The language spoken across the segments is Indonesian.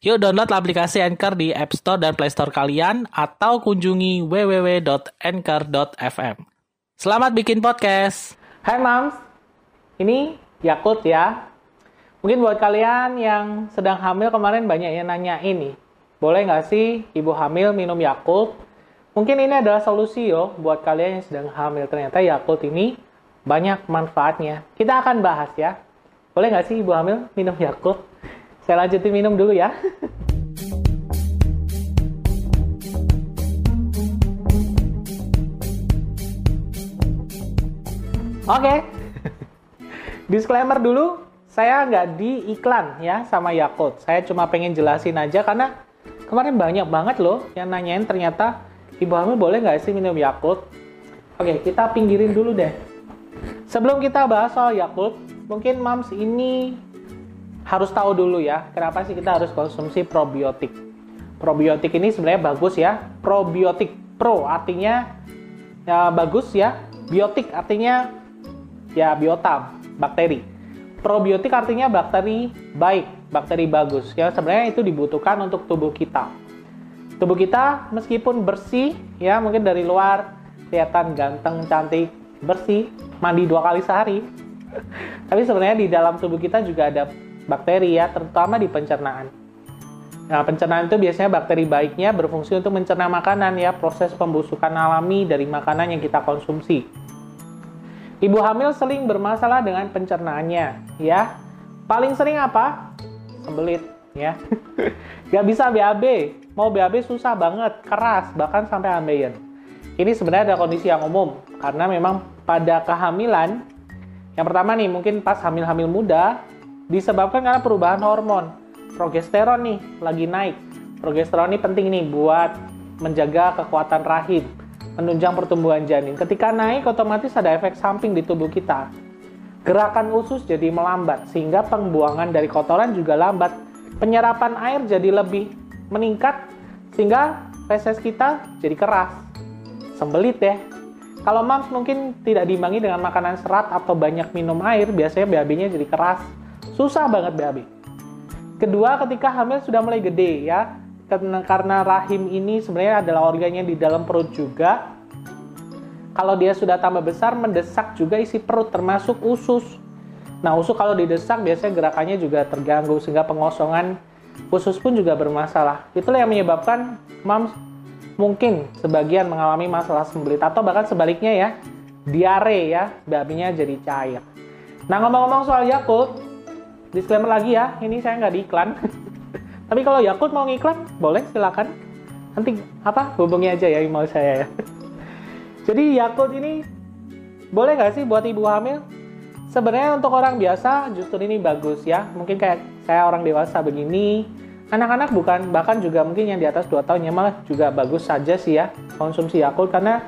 Yuk download aplikasi Anchor di App Store dan Play Store kalian atau kunjungi www.anchor.fm. Selamat bikin podcast. Hai Mams, ini Yakult ya. Mungkin buat kalian yang sedang hamil kemarin banyak yang nanya ini. Boleh nggak sih ibu hamil minum Yakult? Mungkin ini adalah solusi yo buat kalian yang sedang hamil. Ternyata Yakult ini banyak manfaatnya. Kita akan bahas ya. Boleh nggak sih ibu hamil minum Yakult? Saya lanjutin minum dulu ya. Oke, okay. disclaimer dulu, saya nggak di iklan ya sama Yakult. Saya cuma pengen jelasin aja karena kemarin banyak banget loh yang nanyain ternyata ibu hamil boleh nggak sih minum Yakult? Oke, okay, kita pinggirin dulu deh. Sebelum kita bahas soal Yakult, mungkin Mams ini harus tahu dulu ya, kenapa sih kita harus konsumsi probiotik. Probiotik ini sebenarnya bagus ya. Probiotik pro artinya ya bagus ya. Biotik artinya ya biota, bakteri. Probiotik artinya bakteri baik, bakteri bagus. Ya sebenarnya itu dibutuhkan untuk tubuh kita. Tubuh kita meskipun bersih ya, mungkin dari luar kelihatan ganteng, cantik, bersih, mandi dua kali sehari. Tapi sebenarnya di dalam tubuh kita juga ada bakteri ya, terutama di pencernaan. Nah, pencernaan itu biasanya bakteri baiknya berfungsi untuk mencerna makanan ya, proses pembusukan alami dari makanan yang kita konsumsi. Ibu hamil sering bermasalah dengan pencernaannya, ya. Paling sering apa? Sembelit, ya. Gak bisa BAB, mau BAB susah banget, keras, bahkan sampai ambeien. Ini sebenarnya ada kondisi yang umum, karena memang pada kehamilan, yang pertama nih, mungkin pas hamil-hamil muda, disebabkan karena perubahan hormon. Progesteron nih lagi naik. Progesteron ini penting nih buat menjaga kekuatan rahim, menunjang pertumbuhan janin. Ketika naik otomatis ada efek samping di tubuh kita. Gerakan usus jadi melambat sehingga pembuangan dari kotoran juga lambat. Penyerapan air jadi lebih meningkat sehingga feses kita jadi keras. Sembelit ya. Kalau mams mungkin tidak diimbangi dengan makanan serat atau banyak minum air, biasanya BAB-nya jadi keras susah banget BAB. Kedua, ketika hamil sudah mulai gede ya, karena rahim ini sebenarnya adalah organnya di dalam perut juga. Kalau dia sudah tambah besar, mendesak juga isi perut termasuk usus. Nah, usus kalau didesak biasanya gerakannya juga terganggu sehingga pengosongan usus pun juga bermasalah. Itulah yang menyebabkan moms mungkin sebagian mengalami masalah sembelit atau bahkan sebaliknya ya, diare ya, BAB-nya jadi cair. Nah, ngomong-ngomong soal Yakult, disclaimer lagi ya, ini saya nggak diiklan. Tapi kalau Yakult mau ngiklan, boleh silakan. Nanti apa hubungi aja ya email saya ya. Jadi Yakult ini boleh nggak sih buat ibu hamil? Sebenarnya untuk orang biasa justru ini bagus ya. Mungkin kayak saya orang dewasa begini, anak-anak bukan, bahkan juga mungkin yang di atas 2 tahun ya malah juga bagus saja sih ya konsumsi Yakult karena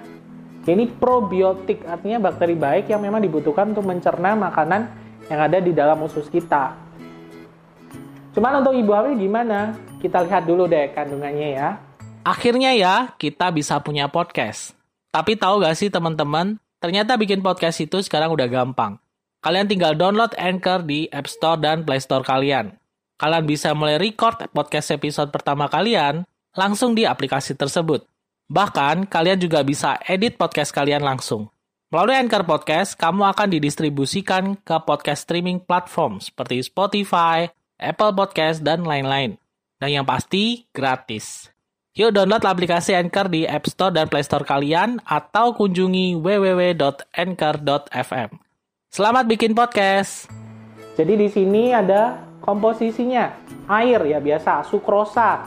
ini probiotik artinya bakteri baik yang memang dibutuhkan untuk mencerna makanan yang ada di dalam usus kita. Cuman untuk ibu hamil gimana? Kita lihat dulu deh kandungannya ya. Akhirnya ya, kita bisa punya podcast. Tapi tahu gak sih teman-teman, ternyata bikin podcast itu sekarang udah gampang. Kalian tinggal download Anchor di App Store dan Play Store kalian. Kalian bisa mulai record podcast episode pertama kalian langsung di aplikasi tersebut. Bahkan, kalian juga bisa edit podcast kalian langsung. Melalui Anchor Podcast, kamu akan didistribusikan ke podcast streaming platform seperti Spotify, Apple Podcast, dan lain-lain. Dan yang pasti, gratis. Yuk download aplikasi Anchor di App Store dan Play Store kalian atau kunjungi www.anchor.fm. Selamat bikin podcast. Jadi di sini ada komposisinya. Air ya biasa, sukrosa.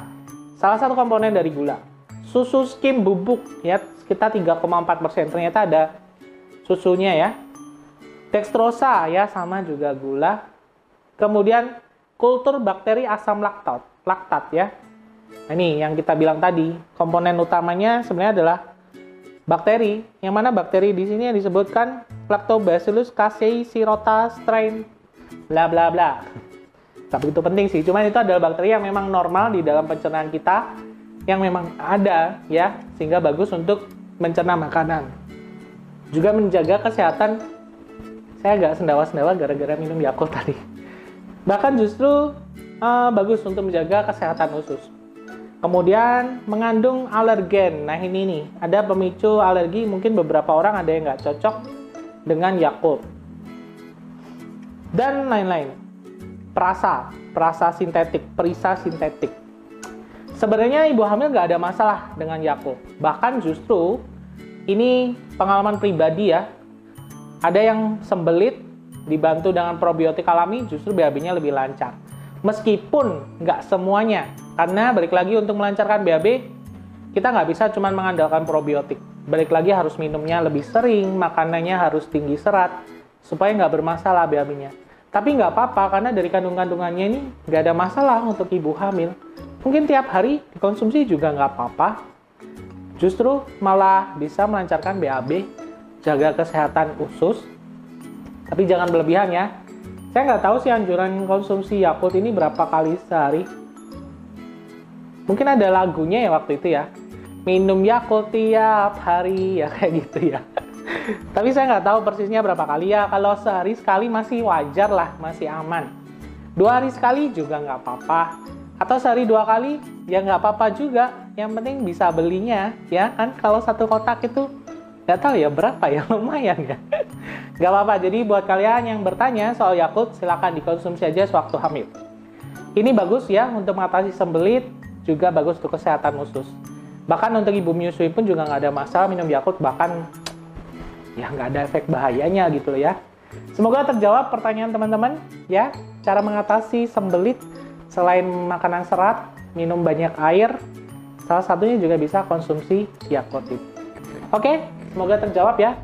Salah satu komponen dari gula. Susu skim bubuk ya sekitar 3,4%. Ternyata ada susunya ya. Dextrosa ya sama juga gula. Kemudian kultur bakteri asam laktat. laktat ya. Nah, ini yang kita bilang tadi, komponen utamanya sebenarnya adalah bakteri. Yang mana bakteri di sini yang disebutkan Lactobacillus casei sirota strain bla bla bla. Tapi itu penting sih, cuman itu adalah bakteri yang memang normal di dalam pencernaan kita yang memang ada ya, sehingga bagus untuk mencerna makanan. Juga menjaga kesehatan saya agak sendawa-sendawa gara-gara minum Yakult tadi. Bahkan justru uh, bagus untuk menjaga kesehatan usus. Kemudian mengandung alergen. Nah ini nih, ada pemicu alergi. Mungkin beberapa orang ada yang nggak cocok dengan Yakult. Dan lain-lain. Perasa, perasa sintetik, perisa sintetik. Sebenarnya ibu hamil nggak ada masalah dengan Yakult. Bahkan justru ini pengalaman pribadi ya. Ada yang sembelit dibantu dengan probiotik alami justru BAB-nya lebih lancar. Meskipun nggak semuanya, karena balik lagi untuk melancarkan BAB, kita nggak bisa cuma mengandalkan probiotik. Balik lagi harus minumnya lebih sering, makanannya harus tinggi serat, supaya nggak bermasalah BAB-nya. Tapi nggak apa-apa, karena dari kandung-kandungannya ini nggak ada masalah untuk ibu hamil. Mungkin tiap hari dikonsumsi juga nggak apa-apa. Justru malah bisa melancarkan BAB, jaga kesehatan usus, tapi jangan berlebihan ya. Saya nggak tahu sih anjuran konsumsi Yakult ini berapa kali sehari. Mungkin ada lagunya ya waktu itu ya. Minum Yakult tiap hari ya kayak gitu ya. Tapi saya nggak tahu persisnya berapa kali ya. Kalau sehari sekali masih wajar lah masih aman. Dua hari sekali juga nggak apa-apa. Atau sehari dua kali ya nggak apa-apa juga yang penting bisa belinya ya kan kalau satu kotak itu nggak tahu ya berapa ya lumayan ya nggak apa-apa jadi buat kalian yang bertanya soal Yakult silahkan dikonsumsi aja sewaktu hamil ini bagus ya untuk mengatasi sembelit juga bagus untuk kesehatan usus. Bahkan untuk ibu menyusui pun juga nggak ada masalah minum Yakult, bahkan ya nggak ada efek bahayanya gitu loh ya. Semoga terjawab pertanyaan teman-teman ya. Cara mengatasi sembelit selain makanan serat, minum banyak air, salah satunya juga bisa konsumsi Yakult. Oke, semoga terjawab ya.